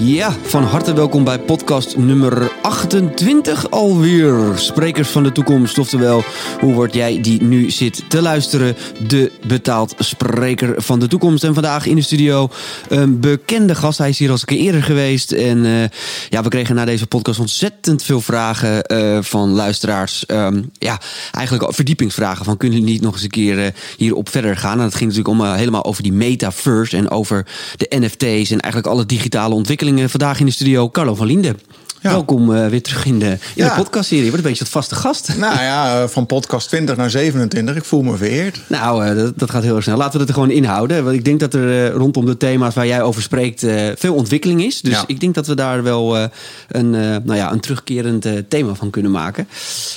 Ja, van harte welkom bij podcast nummer 28 alweer. Sprekers van de toekomst, oftewel, hoe word jij die nu zit te luisteren? De betaald spreker van de toekomst. En vandaag in de studio een bekende gast. Hij is hier al een keer eerder geweest. En uh, ja, we kregen na deze podcast ontzettend veel vragen uh, van luisteraars. Um, ja, eigenlijk verdiepingsvragen van kunnen jullie niet nog eens een keer uh, hierop verder gaan? En dat ging natuurlijk om helemaal over die metaverse en over de NFT's en eigenlijk alle digitale ontwikkelingen vandaag in de studio Carlo van Linden. Ja. Welkom uh, weer terug in de, in ja. de podcastserie. Je wordt een beetje het vaste gast. Nou ja, eh, van podcast 20 naar 27. Ik voel me vereerd. Nou, uh, dat, dat, gaat heel erg snel. Laten we het er gewoon inhouden. Want ik denk dat er rondom de thema's waar jij over spreekt... veel ontwikkeling is. Dus ja. ik denk dat we daar wel een, nou ja, een terugkerend thema van kunnen maken.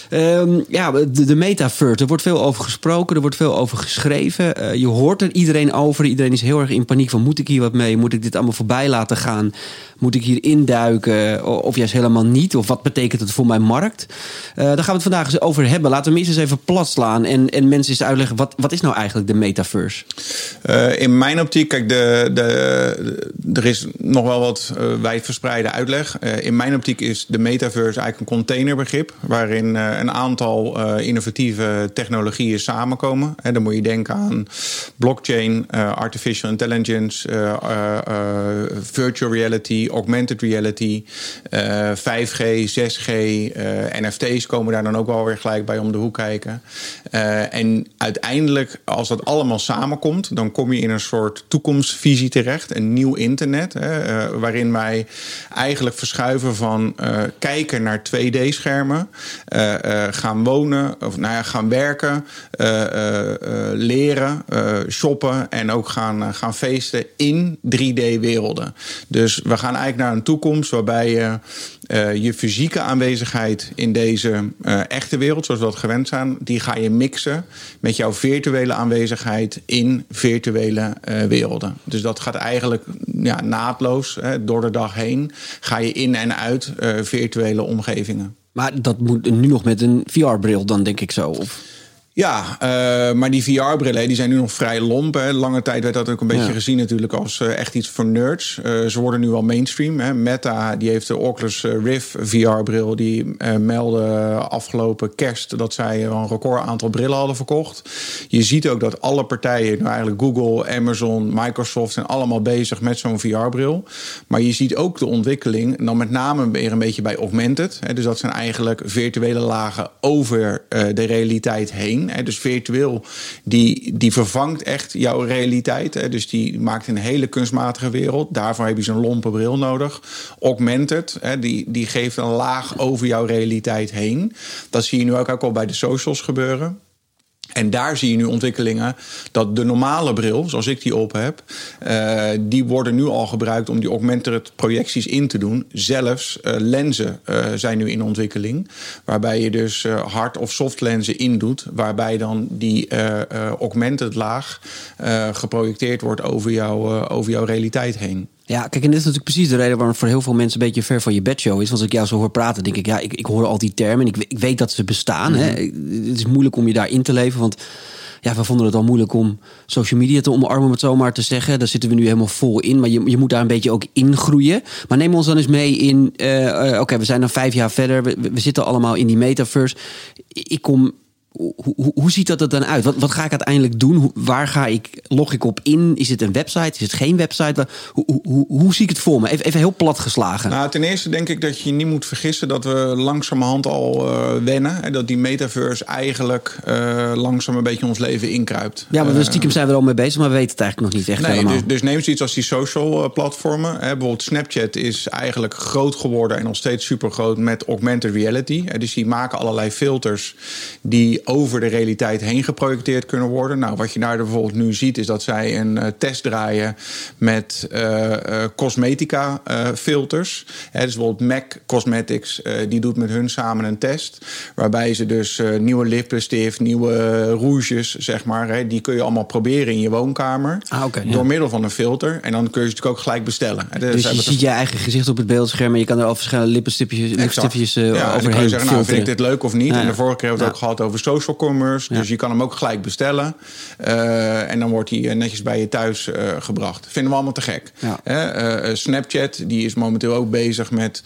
Um, ja, de, de metaverse. Er wordt veel over gesproken. Er wordt veel over geschreven. je hoort er iedereen over. Iedereen is heel erg in paniek van... moet ik hier wat mee? Moet ik dit allemaal voorbij laten gaan? Moet ik hier induiken? Of juist helemaal niet? Of wat betekent het voor mijn markt? Uh, daar gaan we het vandaag eens over hebben. Laten we eens even plat slaan en, en mensen eens uitleggen... wat, wat is nou eigenlijk de metaverse? Uh, in mijn optiek, kijk, de, de, er is nog wel wat uh, wijdverspreide uitleg. in mijn optiek is de metaverse eigenlijk een containerbegrip... waarin een aantal innovatieve technologieën samenkomen. En dan moet je denken aan blockchain, artificial intelligence... virtual reality, augmented reality, 5G, 6G, uh, NFT's komen daar dan ook wel weer gelijk bij om de hoek kijken. Uh, en uiteindelijk, als dat allemaal samenkomt, dan kom je in een soort toekomstvisie terecht, een nieuw internet, hè, uh, waarin wij eigenlijk verschuiven van uh, kijken naar 2D-schermen, gaan wonen, of nou ja, gaan werken, leren, shoppen en ook gaan, gaan feesten in 3D-werelden. Dus we gaan eigenlijk naar een toekomst waarbij je uh, je fysieke aanwezigheid in deze uh, echte wereld, zoals we dat gewend zijn, die ga je mixen met jouw virtuele aanwezigheid in virtuele uh, werelden. Dus dat gaat eigenlijk ja, naadloos hè, door de dag heen. Ga je in en uit virtuele omgevingen. Maar dat moet nu nog met een VR-bril dan, denk ik zo? Of? Ja, uh, maar die VR-brillen die zijn nu nog vrij lomp. Hè. Lange tijd werd dat ook een beetje ja. gezien natuurlijk als uh, echt iets voor nerds. Uh, ze worden nu al mainstream. Hè. Meta die heeft de Oculus Rift VR-bril. Die meldde afgelopen kerst dat zij een record aantal brillen hadden verkocht. Je ziet ook dat alle partijen, nou eigenlijk Google, Amazon, Microsoft... zijn allemaal bezig met zo'n VR-bril. Maar je ziet ook de ontwikkeling, dan met name weer een beetje bij augmented. Hè. Dus dat zijn eigenlijk virtuele lagen over de realiteit heen. Hè, dus virtueel, die, die vervangt echt jouw realiteit. Hè, dus die maakt een hele kunstmatige wereld. Daarvoor heb je zo'n lompe bril nodig. Augmented, hè, die, die geeft een laag over jouw realiteit heen. Dat zie je nu ook, ook al bij de socials gebeuren. En daar zie je nu ontwikkelingen dat de normale bril, zoals ik die op heb, uh, die worden nu al gebruikt om die augmented projecties in te doen. Zelfs uh, lenzen uh, zijn nu in ontwikkeling, waarbij je dus hard of soft lenzen indoet, waarbij dan die augmented laag geprojecteerd wordt over, jou, over jouw realiteit heen. Ja, kijk, en dit is natuurlijk precies de reden waarom voor heel veel mensen een beetje ver van je bedshow is. Als ik jou zo hoor praten, denk ik, ja, ik, ik hoor al die termen. Ik, ik weet dat ze bestaan. Hè. Het is moeilijk om je daarin te leven, want ja, we vonden het al moeilijk om social media te omarmen, om het zo maar te zeggen. Daar zitten we nu helemaal vol in, maar je, je moet daar een beetje ook ingroeien. Maar neem ons dan eens mee in, uh, uh, oké, we zijn dan vijf jaar verder, we, we zitten allemaal in die metaverse. Ik kom hoe, hoe, hoe, ziet dat er dan uit? Wat, wat ga ik uiteindelijk doen? Hoe, waar ga ik, log ik op in? Is het een website? Is het geen website? Hoe, hoe, hoe zie ik het voor me? Even, even heel plat geslagen. Nou, ten eerste denk ik dat je niet moet vergissen dat we langzamerhand al uh, wennen. En dat die metaverse eigenlijk uh, langzaam een beetje ons leven inkruipt. Ja, maar we stiekem zijn we er al mee bezig, maar we weten het eigenlijk nog niet echt nee, helemaal. Dus, dus neem zoiets als die social platformen. Hè, bijvoorbeeld Snapchat is eigenlijk groot geworden en nog steeds super groot met augmented reality. Dus die maken allerlei filters die over de realiteit heen geprojecteerd kunnen worden. Nou, wat je daar bijvoorbeeld nu ziet, is dat zij een uh, test draaien met uh, uh, cosmetica filters. Hè, dus bijvoorbeeld MAC Cosmetics, die doet met hun samen een test. Waarbij ze dus nieuwe lippenstift, nieuwe rouges, zeg maar, hè, die kun je allemaal proberen in je woonkamer. Ah, okay, door ja. middel van een filter. En dan kun je ze natuurlijk ook gelijk bestellen. Dus, dus je ziet je eigen gezicht op het beeldscherm en je kan er al verschillende lippenstiftjes ja, overheen. Dan kun je zeggen, nou, vind ik dit leuk of niet? Ja. En de vorige keer hebben we het ook gehad over social commerce. Dus je kan hem ook gelijk bestellen. en dan wordt hij netjes bij je thuis gebracht. Vinden we allemaal te gek. Snapchat die is momenteel ook bezig met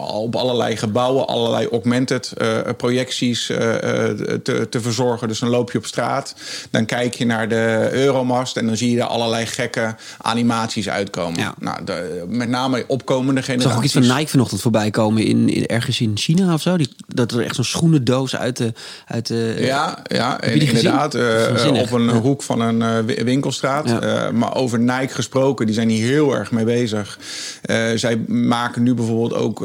op allerlei gebouwen... allerlei augmented projecties te, te verzorgen. Dus dan loop je op straat. Dan kijk je naar de Euromast en dan zie je daar allerlei gekke animaties uitkomen. Nou, de, met name opkomende generaties. Zag ook iets van Nike vanochtend voorbij komen in, in ergens in China of zo? Die, dat er echt zo'n schoenendoos uit de... Uit de ja, ja inderdaad. Uh, op een hoek van een uh, winkelstraat. Uh, maar over Nike gesproken, die zijn hier heel erg mee bezig. zij maken nu bijvoorbeeld ook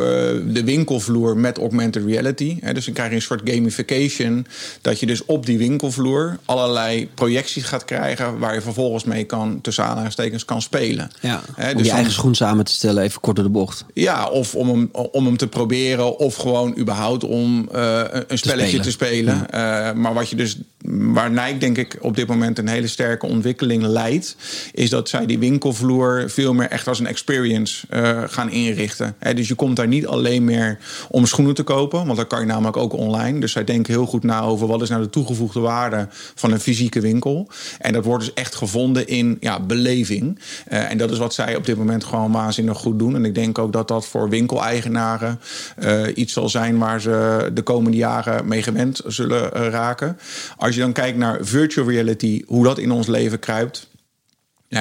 de winkelvloer met augmented reality. Hè, dus dan krijg je een soort gamification. Dat je dus op die winkelvloer allerlei projecties gaat krijgen... waar je vervolgens mee kan, tussen aanhalingstekens, kan spelen. Ja, om dus je eigen schoen samen te stellen, even kort door de bocht. Ja, of om hem, om hem te proberen... of gewoon überhaupt om uh, een spelletje te spelen. Te spelen. Uh, maar wat je dus, waar Nike denk ik op dit moment een hele sterke ontwikkeling leidt... is dat zij die winkelvloer veel meer echt als een experience uh, gaan inrichten. He, dus je komt daar niet alleen meer om schoenen te kopen... want dat kan je namelijk ook online. Dus zij denken heel goed na over wat is nou de toegevoegde waarde van een fysieke winkel. En dat wordt dus echt gevonden in ja, beleving. En dat is wat zij op dit moment gewoon waanzinnig goed doen. En ik denk ook dat dat voor winkeleigenaren iets zal zijn waar ze de komende jaren mee gewend zullen uh, raken. Als je dan kijkt naar virtual reality, hoe dat in ons leven kruipt.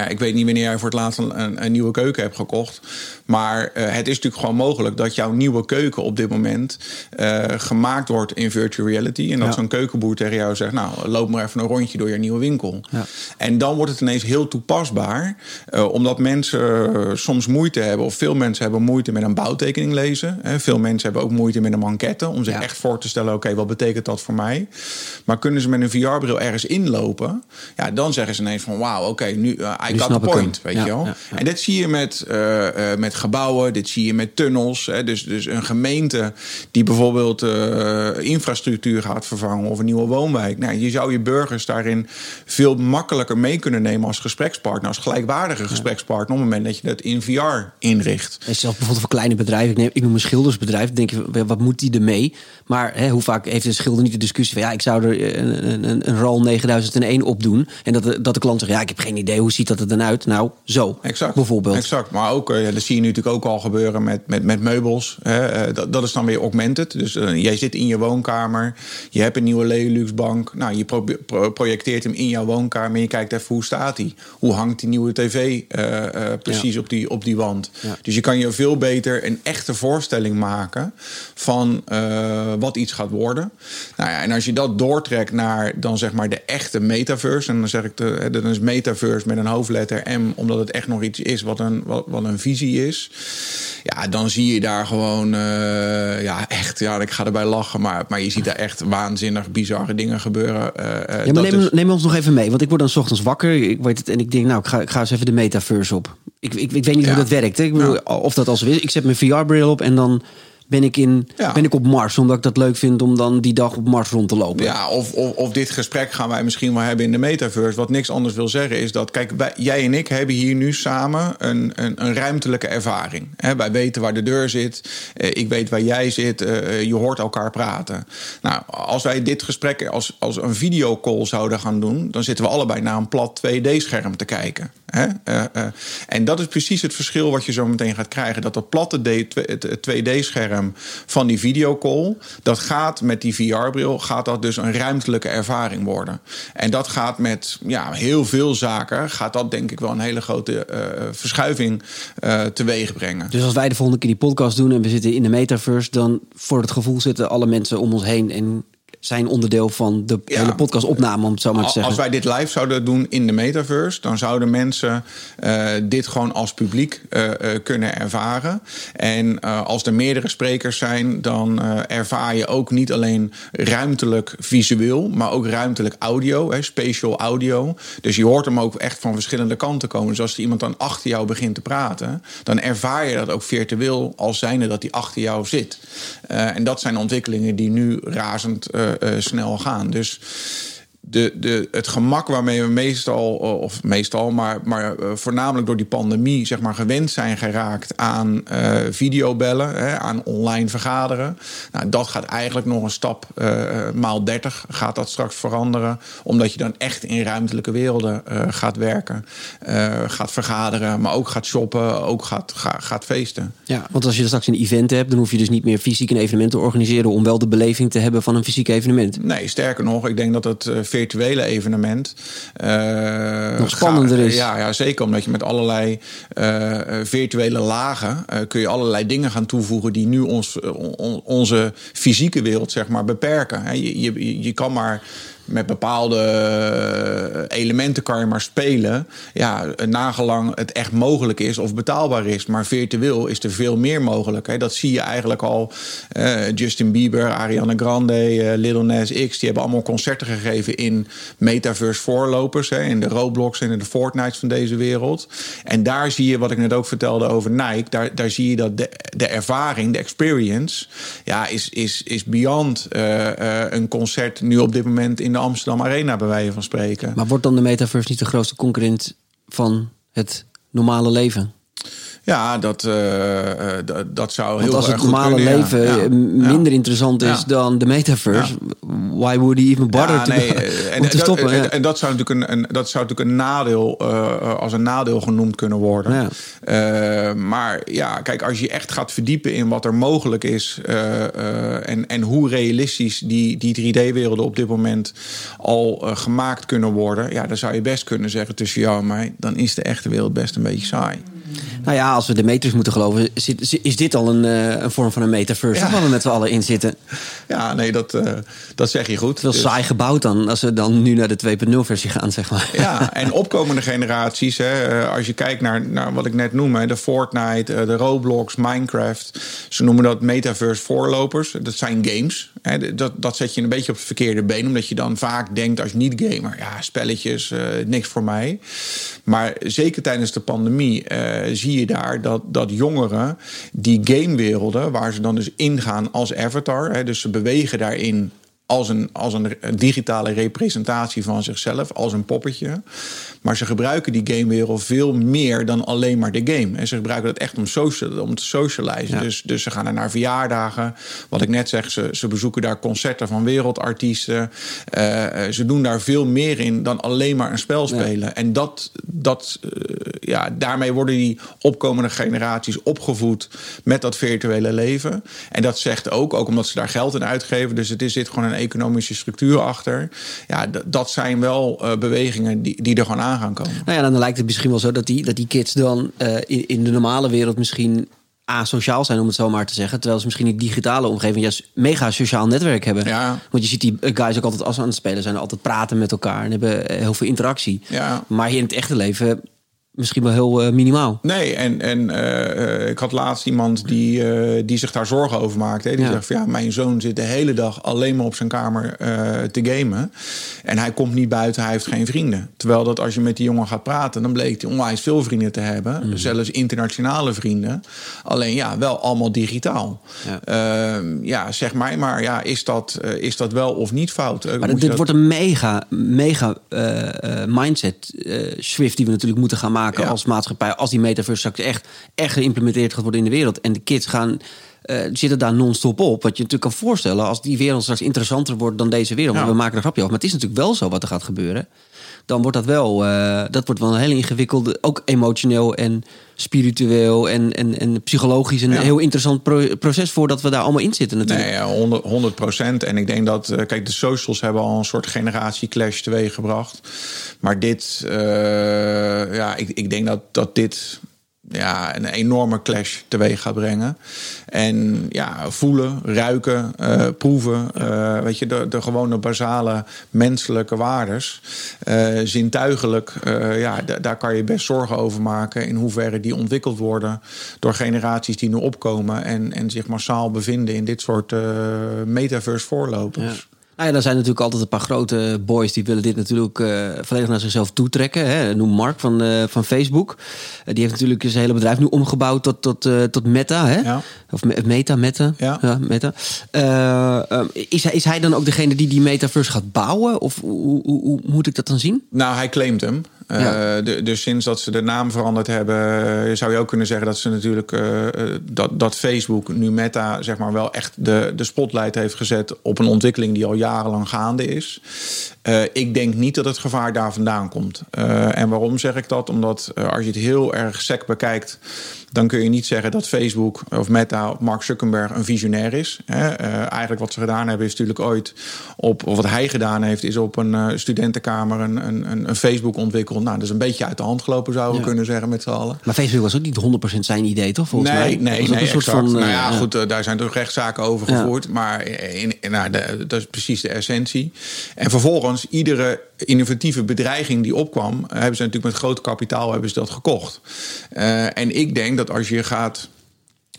Ik weet niet wanneer jij voor het laatst een, een nieuwe keuken hebt gekocht. Maar uh, het is natuurlijk gewoon mogelijk dat jouw nieuwe keuken op dit moment uh, gemaakt wordt in virtual reality. En dat ja. zo'n keukenboer tegen jou zegt: Nou, loop maar even een rondje door je nieuwe winkel. Ja. En dan wordt het ineens heel toepasbaar. Uh, omdat mensen soms moeite hebben, of veel mensen hebben moeite met een bouwtekening lezen. Hè. Veel mensen hebben ook moeite met een manquette. Om zich ja. echt voor te stellen: Oké, okay, wat betekent dat voor mij? Maar kunnen ze met een VR-bril ergens inlopen? Ja, dan zeggen ze ineens van: Wauw, oké, okay, nu I got the point. Weet je wel? En dit zie je met, met gebouwen, dit zie je met tunnels. Hè. Dus, dus een gemeente die bijvoorbeeld uh, infrastructuur gaat vervangen of een nieuwe woonwijk. Nou, je zou je burgers daarin veel makkelijker mee kunnen nemen als gesprekspartner, als gelijkwaardige gesprekspartner, op het moment dat je dat in VR inricht. En zelfs bijvoorbeeld voor kleine bedrijven, ik, neem, ik noem een schildersbedrijf, denk je, wat moet die ermee? Maar hè, hoe vaak heeft een schilder niet de discussie van ja, ik zou er een, een, een RAL 9001 op doen. En dat de, dat de klant zegt, ja, ik heb geen idee, hoe ziet dat er dan uit? Nou, zo, exact, bijvoorbeeld. Exact, maar ook, uh, dat zie je nu natuurlijk ook al gebeuren met, met, met meubels. Hè. Dat, dat is dan weer augmented. Dus uh, jij zit in je woonkamer, je hebt een nieuwe Lelux-bank. Nou, je pro pro projecteert hem in jouw woonkamer en je kijkt even hoe staat hij. Hoe hangt die nieuwe tv uh, precies ja. op, die, op die wand. Ja. Dus je kan je veel beter een echte voorstelling maken van wat iets gaat worden. Nou ja, en als je dat doortrekt naar dan zeg maar de echte metaverse. En dan zeg ik, de, dan is metaverse met een hoofdletter M, omdat het echt nog iets is wat een, wat, wat een visie is. Ja, dan zie je daar gewoon, uh, ja, echt, ja, ik ga erbij lachen, maar, maar je ziet daar echt waanzinnig bizarre dingen gebeuren. Uh, ja, maar neem, is... neem ons nog even mee, want ik word dan s ochtends wakker, ik weet het, en ik denk, nou, ik ga, ik ga eens even de metaverse op. Ik, ik, ik weet niet ja. hoe dat werkt. Hè? Ik bedoel, ja. Of dat als ik zet mijn VR-bril op en dan ben ik, in, ja. ben ik op Mars. Omdat ik dat leuk vind om dan die dag op Mars rond te lopen. Ja, of, of, of dit gesprek gaan wij misschien wel hebben in de metaverse. Wat niks anders wil zeggen is dat, kijk, wij, jij en ik hebben hier nu samen een, een, een ruimtelijke ervaring. He, wij weten waar de deur zit. Uh, ik weet waar jij zit. Uh, je hoort elkaar praten. Nou, als wij dit gesprek als, als een videocall zouden gaan doen, dan zitten we allebei naar een plat 2D-scherm te kijken. He? Uh, en dat is precies het verschil wat je zo meteen gaat krijgen. Dat dat platte 2D-scherm van die videocall. Dat gaat met die VR-bril, gaat dat dus een ruimtelijke ervaring worden. En dat gaat met ja, heel veel zaken, gaat dat denk ik wel een hele grote verschuiving teweeg brengen. Dus als wij de volgende keer die podcast doen en we zitten in de metaverse, dan voor het gevoel zitten alle mensen om ons heen en zijn onderdeel van de ja. hele podcastopname, om het zo maar te zeggen. Als wij dit live zouden doen in de metaverse, dan zouden mensen uh, dit gewoon als publiek uh, uh, kunnen ervaren. En als er meerdere sprekers zijn, dan ervaar je ook niet alleen ruimtelijk visueel, maar ook ruimtelijk audio, hè, spatial audio. Dus je hoort hem ook echt van verschillende kanten komen. Dus als er iemand dan achter jou begint te praten, dan ervaar je dat ook virtueel als zijnde dat hij achter jou zit. en dat zijn ontwikkelingen die nu razend snel gaan. Dus de, de, het gemak waarmee we meestal, of meestal, maar, maar uh, voornamelijk door die pandemie, zeg maar, gewend zijn geraakt aan uh, videobellen, hè, aan online vergaderen. Nou, dat gaat eigenlijk nog een stap uh, maal 30 gaat dat straks veranderen, omdat je dan echt in ruimtelijke werelden gaat werken, gaat vergaderen, maar ook gaat shoppen, ook gaat, gaat, gaat feesten. Ja, want als je straks een event hebt, dan hoef je dus niet meer fysiek een evenement te organiseren om wel de beleving te hebben van een fysiek evenement. Nee, sterker nog, ik denk dat het virtuele evenement. Uh, Nog spannender is. Ja, ja, zeker omdat je met allerlei uh, virtuele lagen uh, kun je allerlei dingen gaan toevoegen die nu ons, on, onze fysieke wereld zeg maar beperken. Je, je, je kan maar met bepaalde eh, elementen kan je maar spelen. Ja, nagelang het echt mogelijk is of betaalbaar is. Maar virtueel is er veel meer mogelijk. Dat zie je eigenlijk al. Uh, Justin Bieber, Ariana Grande, uh, Little Nas X... die hebben allemaal concerten gegeven in metaverse voorlopers. In de Roblox en in de Fortnite van deze wereld. En daar zie je, wat ik net ook vertelde over Nike... daar, daar zie je dat de, de ervaring, de experience... ja, is, is, is beyond een concert nu op dit moment... in de Amsterdam Arena, bij wijze van spreken. Maar wordt dan de metaverse niet de grootste concurrent van het normale leven? Ja, dat, uh, dat zou heel Want als het normale leven minder interessant is dan de metaverse, why would he even bother to, nee, en, te stoppen? En, en, dat zou natuurlijk een, een, dat zou natuurlijk een nadeel, als een nadeel genoemd kunnen worden. maar ja, kijk, als je echt gaat verdiepen in wat er mogelijk is en, en hoe realistisch die, die 3D-werelden op dit moment al gemaakt kunnen worden, ja, dan zou je best kunnen zeggen tussen jou en mij, dan is de echte wereld best een beetje saai. Nou ja, als we de meters moeten geloven, is dit al een, eh, een vorm van een metaverse ja. waar we met z'n allen in zitten. Ja, nee, dat, uh, dat zeg je goed. Veel dus... saai gebouwd dan, als we dan nu naar de 2.0 versie gaan, zeg maar. Ja, en opkomende generaties, hè, eh, als je kijkt naar, naar wat ik net noem, de Fortnite, de Roblox, Minecraft. Ze noemen dat metaverse voorlopers. Dat zijn games. Hè, dat, dat zet je een beetje op het verkeerde been, omdat je dan vaak denkt als niet-gamer, ja, spelletjes, uh, niks voor mij. Maar zeker tijdens de pandemie zie je daar dat, dat jongeren die gamewerelden, waar ze dan dus ingaan als avatar, hè, dus ze bewegen daarin als een, als een digitale representatie van zichzelf, als een poppetje. Maar ze gebruiken die gamewereld veel meer dan alleen maar de game. En ze gebruiken dat echt om, social, om te socializen. Dus, dus ze gaan er naar verjaardagen. Wat ik net zeg, ze, ze bezoeken daar concerten van wereldartiesten. Uh, ze doen daar veel meer in dan alleen maar een spel spelen. En dat, dat, uh, ja, daarmee worden die opkomende generaties opgevoed met dat virtuele leven. En dat zegt ook, ook omdat ze daar geld in uitgeven. Dus het is, zit gewoon een economische structuur achter. Ja, dat zijn wel uh, bewegingen die, die er gewoon aan gaan komen. Nou ja, dan lijkt het misschien wel zo dat die, dat die kids dan uh, in, in de normale wereld misschien asociaal zijn, om het zo maar te zeggen. Terwijl ze misschien in digitale omgeving juist mega sociaal netwerk hebben. Ja. Want je ziet die guys ook altijd als ze aan het spelen zijn, altijd praten met elkaar en hebben heel veel interactie. Ja. Maar hier in het echte leven misschien wel heel uh, minimaal. Nee, en, en uh, ik had laatst iemand die, uh, die zich daar zorgen over maakte. Die ja. zegt van ja, mijn zoon zit de hele dag alleen maar op zijn kamer te gamen. En hij komt niet buiten, hij heeft geen vrienden. Terwijl dat als je met die jongen gaat praten, dan bleek hij onwijs veel vrienden te hebben. Mm. Zelfs internationale vrienden. Alleen ja, wel allemaal digitaal. Ja, ja zeg maar, maar ja, is dat, is dat wel of niet fout? Maar dit dat... wordt een mega, mega mindset shift die we natuurlijk moeten gaan maken maken als maatschappij. Als die metaverse straks echt, echt geïmplementeerd gaat worden in de wereld. En de kids gaan. Uh, zitten daar non-stop op. Wat je natuurlijk kan voorstellen als die wereld straks interessanter wordt dan deze wereld. Ja. We maken er grapje over. Maar het is natuurlijk wel zo wat er gaat gebeuren dan wordt dat wel, uh, dat wordt wel een hele ingewikkelde, ook emotioneel en spiritueel en, en, en psychologisch een heel interessant pro proces voordat we daar allemaal in zitten natuurlijk. Nee, ja, 100 procent. En ik denk dat, uh, kijk, de socials hebben al een soort generatieclash teweeggebracht. Maar dit, uh, ja, ik, ik denk dat, dat dit ja, een enorme clash teweeg gaat brengen. En ja, voelen, ruiken, uh, proeven. Uh, weet je, de, de gewone basale menselijke waardes. Uh, zintuigelijk, ja, daar kan je best zorgen over maken. In hoeverre die ontwikkeld worden door generaties die nu opkomen. En, en zich massaal bevinden in dit soort metaverse voorlopers. Ja. Nou ja, er zijn natuurlijk altijd een paar grote boys die willen dit natuurlijk uh, volledig naar zichzelf toetrekken. Hè. Noem Mark van, uh, van Facebook. Uh, die heeft natuurlijk zijn hele bedrijf nu omgebouwd tot, tot, tot Meta. Hè? Ja. Of Meta, Meta. Ja. ja meta. is, hij, is hij dan ook degene die die metaverse gaat bouwen? Of hoe, hoe, hoe moet ik dat dan zien? Nou, hij claimt hem. Ja. De, dus sinds dat ze de naam veranderd hebben, zou je ook kunnen zeggen dat ze natuurlijk dat, dat Facebook nu Meta zeg maar wel echt de, de spotlight heeft gezet op een ontwikkeling die al jarenlang gaande is. Uh, ik denk niet dat het gevaar daar vandaan komt. En waarom zeg ik dat? Omdat als je het heel erg sec bekijkt, dan kun je niet zeggen dat Facebook of Meta of Mark Zuckerberg een visionair is. Hè. eigenlijk wat ze gedaan hebben is natuurlijk ooit op, of wat hij gedaan heeft, is op een studentenkamer een, een, een, Facebook ontwikkeld. Nou, dat is een beetje uit de hand gelopen, zouden we kunnen zeggen met z'n allen. Maar Facebook was ook niet 100% zijn idee, toch? Volgens nee, mij. Nee, nee, een soort van. Nou ja, goed, daar zijn toch rechtszaken over gevoerd. Maar in, nou, de, dat is precies de essentie. En vervolgens, iedere innovatieve bedreiging die opkwam, hebben ze natuurlijk met groot kapitaal hebben ze dat gekocht. Uh, en ik denk dat als je gaat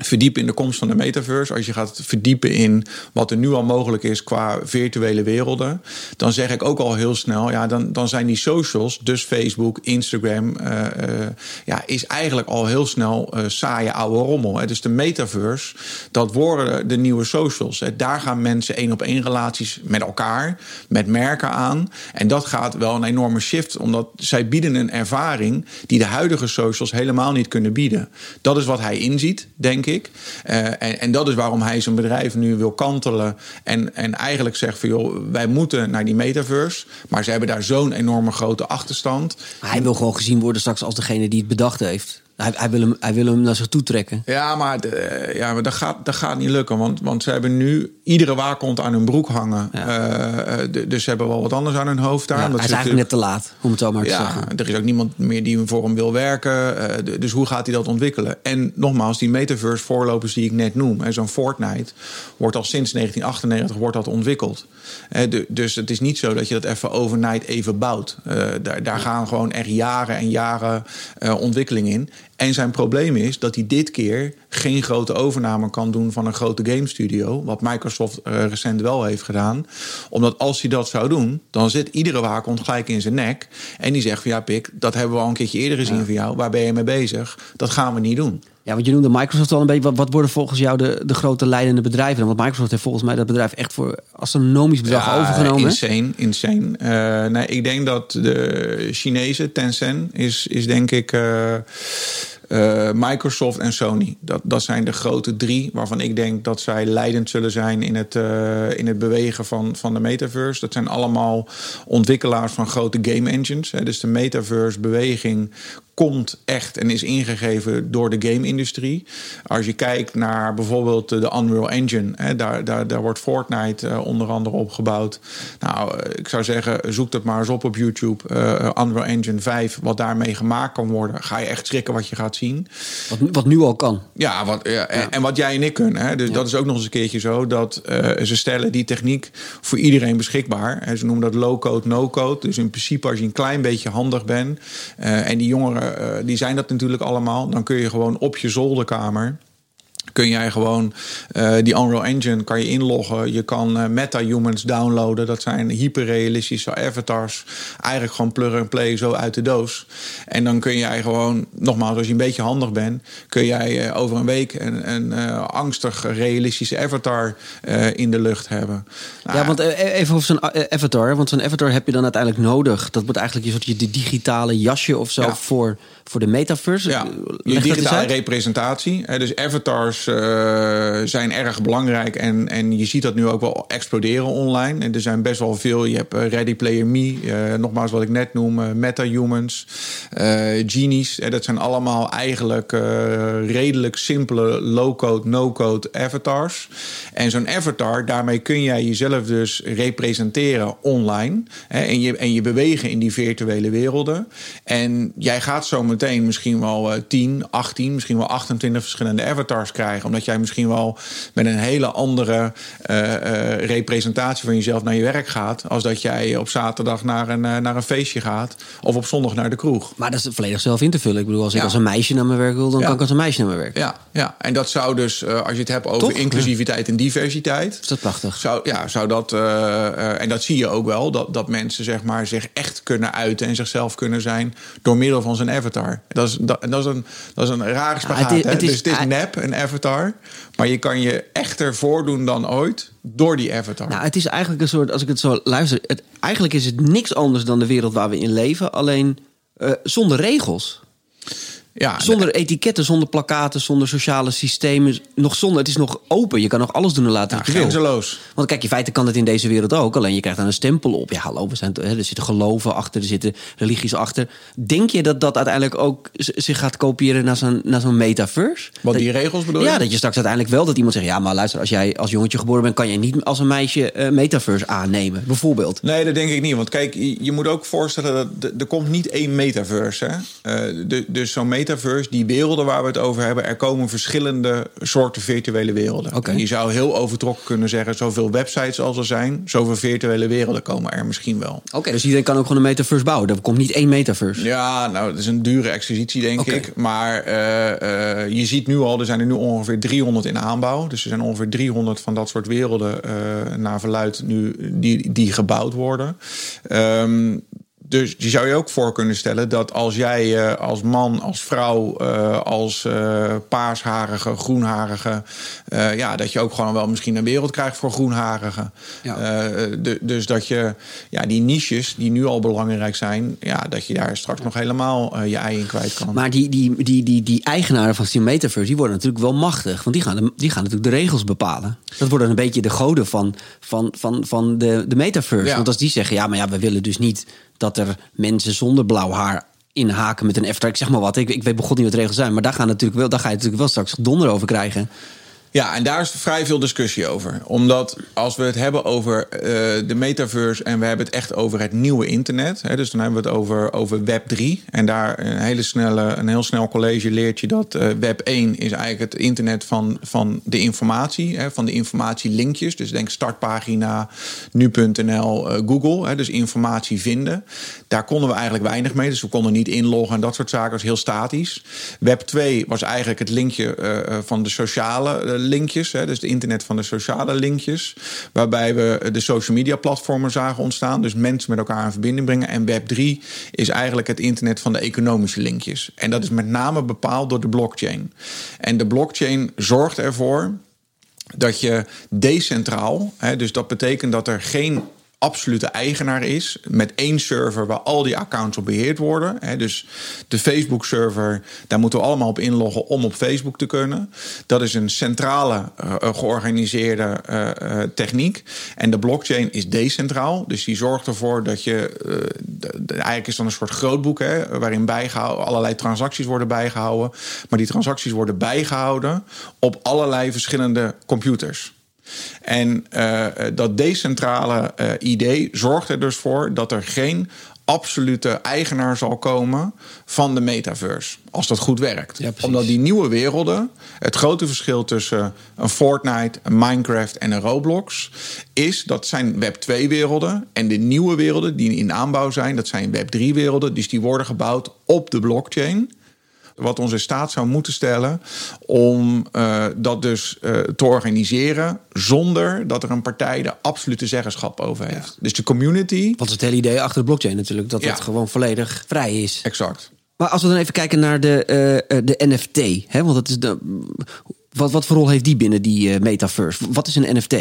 verdiepen in de komst van de metaverse, als je gaat verdiepen in wat er nu al mogelijk is qua virtuele werelden, dan zeg ik ook al heel snel, ja, dan, dan zijn die socials, dus Facebook, Instagram, uh, uh, ja, is eigenlijk al heel snel uh, saaie oude rommel. Hè. Dus de metaverse, dat worden de nieuwe socials. Hè. Daar gaan mensen één op één relaties met elkaar, met merken aan. En dat gaat wel een enorme shift, omdat zij bieden een ervaring die de huidige socials helemaal niet kunnen bieden. Dat is wat hij inziet, denk Uh, en, en, dat is waarom hij zijn bedrijf nu wil kantelen. En, en eigenlijk zegt van joh, wij moeten naar die metaverse. Maar ze hebben daar zo'n enorme grote achterstand. Hij wil gewoon gezien worden straks als degene die het bedacht heeft. Hij, hij, wil hem, hij wil hem naar zich toe trekken. Ja, maar, de, ja, maar dat, gaat, dat gaat niet lukken. Want, want ze hebben nu iedere waakhond aan hun broek hangen. Ja. Uh, dus ze hebben wel wat anders aan hun hoofd daar. Ja, hij is eigenlijk net te laat, om het zo maar te ja, zeggen. Er is ook niemand meer die voor hem wil werken. Uh, dus hoe gaat hij dat ontwikkelen? En nogmaals, die metaverse voorlopers die ik net noem. Zo'n Fortnite wordt al sinds 1998 wordt dat ontwikkeld. Uh, dus het is niet zo dat je dat even overnight even bouwt. daar, daar gaan gewoon echt jaren en jaren ontwikkeling in. En zijn probleem is dat hij dit keer geen grote overname kan doen van een grote game studio. Wat Microsoft uh, recent wel heeft gedaan. Omdat als hij dat zou doen, dan zit iedere waakhond gelijk in zijn nek. En die zegt van ja, Pik, dat hebben we al een keertje eerder gezien ja. van jou. Waar ben je mee bezig? Dat gaan we niet doen. Ja, want je noemde Microsoft al een beetje. Wat, wat worden volgens jou de, de grote leidende bedrijven? Want Microsoft heeft volgens mij dat bedrijf echt voor astronomisch bedrag ja, overgenomen. Insane, insane. Uh, nee, ik denk dat de Chinese Tencent is, is denk ik. Uh, uh, Microsoft en Sony. Dat, dat zijn de grote drie waarvan ik denk dat zij leidend zullen zijn in het, in het bewegen van, van de metaverse. Dat zijn allemaal ontwikkelaars van grote game engines. Hè. Dus de metaverse beweging komt echt en is ingegeven door de game-industrie. Als je kijkt naar bijvoorbeeld de Unreal Engine, hè, daar, daar, daar wordt Fortnite uh, onder andere op gebouwd. Nou, ik zou zeggen, zoek dat maar eens op op YouTube. Uh, Unreal Engine 5, wat daarmee gemaakt kan worden. Ga je echt schrikken wat je gaat zien. Wat, wat nu al kan. Ja, wat, ja, ja. En, wat jij en ik kunnen. Hè. Dus ja. dat is ook nog eens een keertje zo dat uh, ze stellen die techniek voor iedereen beschikbaar. Hè. Ze noemen dat low-code, no-code. Dus in principe als je een klein beetje handig bent en die jongeren die zijn dat natuurlijk allemaal. Dan kun je gewoon op je zolderkamer kun jij gewoon uh, die Unreal Engine kan je inloggen. Je kan uh, meta-humans downloaden. Dat zijn hyperrealistische avatars. Eigenlijk gewoon plug and play zo uit de doos. En dan kun jij gewoon, nogmaals, als je een beetje handig bent, kun jij uh, over een week een, een angstig realistische avatar in de lucht hebben. Nou, ja, want even over zo'n avatar. Want zo'n avatar heb je dan uiteindelijk nodig. Dat wordt eigenlijk je soort je digitale jasje of zo ja. voor voor de metaverse. Ja, je digitale representatie. Dus avatars uh, zijn erg belangrijk en, en je ziet dat nu ook wel exploderen online. En er zijn best wel veel. Je hebt Ready Player Me, uh, nogmaals wat ik net noem, MetaHumans, Genies. dat zijn allemaal eigenlijk redelijk simpele low-code, no-code avatars. En zo'n avatar, daarmee kun jij jezelf dus representeren online. En, je, en je bewegen in die virtuele werelden. En jij gaat zo meteen misschien wel uh, 10, 18, misschien wel 28 verschillende avatars krijgen krijgen. Omdat jij misschien wel met een hele andere representatie van jezelf naar je werk gaat. Als dat jij op zaterdag naar een, naar een feestje gaat. Of op zondag naar de kroeg. Maar dat is volledig zelf in te vullen. Ik bedoel, als ik als een meisje naar mijn werk wil, dan kan ik als een meisje naar mijn werk. Ja, ja. en dat zou dus, als je het hebt over inclusiviteit en diversiteit. Is dat prachtig? Zou, ja, zou dat. en dat zie je ook wel. Dat, dat mensen zeg maar, zich echt kunnen uiten en zichzelf kunnen zijn door middel van zijn avatar. Dat is, dat, dat is, een, dat is een rare spagaat. Het, het is, dus het is nep, een avatar. Maar je kan je echter voordoen dan ooit door die avatar. Nou, het is eigenlijk een soort, als ik het zo luister... Het, eigenlijk is het niks anders dan de wereld waar we in leven. Alleen uh, zonder regels. Ja, zonder etiketten, zonder plakaten, zonder sociale systemen. Nog zonder, het is nog open. Je kan nog alles doen en laten ja, wat je wil. Want kijk, in feite kan het in deze wereld ook. Alleen je krijgt dan een stempel op. Ja, hallo, we zijn, er zitten geloven achter, er zitten religies achter. Denk je dat dat uiteindelijk ook zich gaat kopiëren naar zo'n, naar zo'n metaverse? Wat die regels bedoel je? Ja, dat je straks uiteindelijk wel dat iemand zegt... ja, maar luister, als jij als jongetje geboren bent... kan jij niet als een meisje uh, metaverse aannemen, bijvoorbeeld. Nee, dat denk ik niet. Want kijk, je, moet ook voorstellen... dat er komt niet één metaverse. Hè? Uh, de, dus zo'n metaverse, die werelden waar we het over hebben... er komen verschillende soorten virtuele werelden. Okay. Je zou heel overtrokken kunnen zeggen... zoveel websites als er zijn, zoveel virtuele werelden komen er misschien wel. Oké, dus iedereen kan ook gewoon een metaverse bouwen. Er komt niet één metaverse. Ja, nou, dat is een dure exercitie, denk ik. Maar uh, uh, je ziet nu al, er zijn er nu ongeveer 300 in aanbouw. Dus er zijn ongeveer 300 van dat soort werelden uh, naar verluid nu die, die gebouwd worden. Um, dus je zou je ook voor kunnen stellen dat als jij uh, als man, als vrouw, uh, als uh, paarsharige, groenharige, ja, dat je ook gewoon wel misschien een wereld krijgt voor. Ja. De, dus dat je ja, die niches die nu al belangrijk zijn, ja, dat je daar straks nog helemaal je ei in kwijt kan. Maar die, die, die, die, die eigenaren van die metaverse, die worden natuurlijk wel machtig. Want die gaan, de, die gaan natuurlijk de regels bepalen. Dat worden een beetje de goden van, van, van, van de, de metaverse. Ja. Want als die zeggen, ja, maar ja, we willen dus niet dat er mensen zonder blauw haar inhaken met een f Ik zeg maar wat. Ik, ik weet begon niet wat de regels zijn. Maar daar, gaan natuurlijk wel, daar ga je natuurlijk wel straks donder over krijgen. Ja, en daar is vrij veel discussie over. Omdat als we het hebben over uh, de metaverse en we hebben het echt over het nieuwe internet. Hè, dus dan hebben we het over, over Web 3. En daar een, hele snelle, een heel snel college leert je dat uh, Web 1 is eigenlijk het internet van, van de informatie. Hè, van de informatielinkjes. Dus denk startpagina, nu.nl, uh, Google. Hè, dus informatie vinden. Daar konden we eigenlijk weinig mee. Dus we konden niet inloggen en dat soort zaken. Dat was heel statisch. Web 2 was eigenlijk het linkje van de sociale linkjes, hè, dus het internet van de sociale linkjes, waarbij we de social media platformen zagen ontstaan, dus mensen met elkaar in verbinding brengen. En Web 3 is eigenlijk het internet van de economische linkjes. En dat is met name bepaald door de blockchain. En de blockchain zorgt ervoor dat je decentraal, hè, dus dat betekent dat er geen absolute eigenaar is. Met één server waar al die accounts op beheerd worden. dus de Facebook-server, daar moeten we allemaal op inloggen om op Facebook te kunnen. Dat is een centrale uh, georganiseerde uh, techniek. En de blockchain is decentraal. Dus die zorgt ervoor dat je. eigenlijk is dan een soort grootboek hè, waarin bijgehouden, allerlei transacties worden bijgehouden. Maar die transacties worden bijgehouden op allerlei verschillende computers. En uh, dat decentrale uh, idee zorgt er dus voor dat er geen absolute eigenaar zal komen van de metaverse. Als dat goed werkt. Omdat die nieuwe werelden, het grote verschil tussen een Fortnite, een Minecraft en een Roblox, is dat zijn Web 2 werelden. En de nieuwe werelden die in aanbouw zijn, dat zijn Web 3 werelden. Dus die worden gebouwd op de blockchain wat ons in staat zou moeten stellen om uh, dat dus uh, te organiseren zonder dat er een partij de absolute zeggenschap over heeft. Ja. Dus de community. Wat is het hele idee achter de blockchain natuurlijk? Dat ja. het gewoon volledig vrij is. Exact. Maar als we dan even kijken naar de, uh, de NFT, hè, want dat is de, wat, wat voor rol heeft die binnen die metaverse? Wat is een NFT?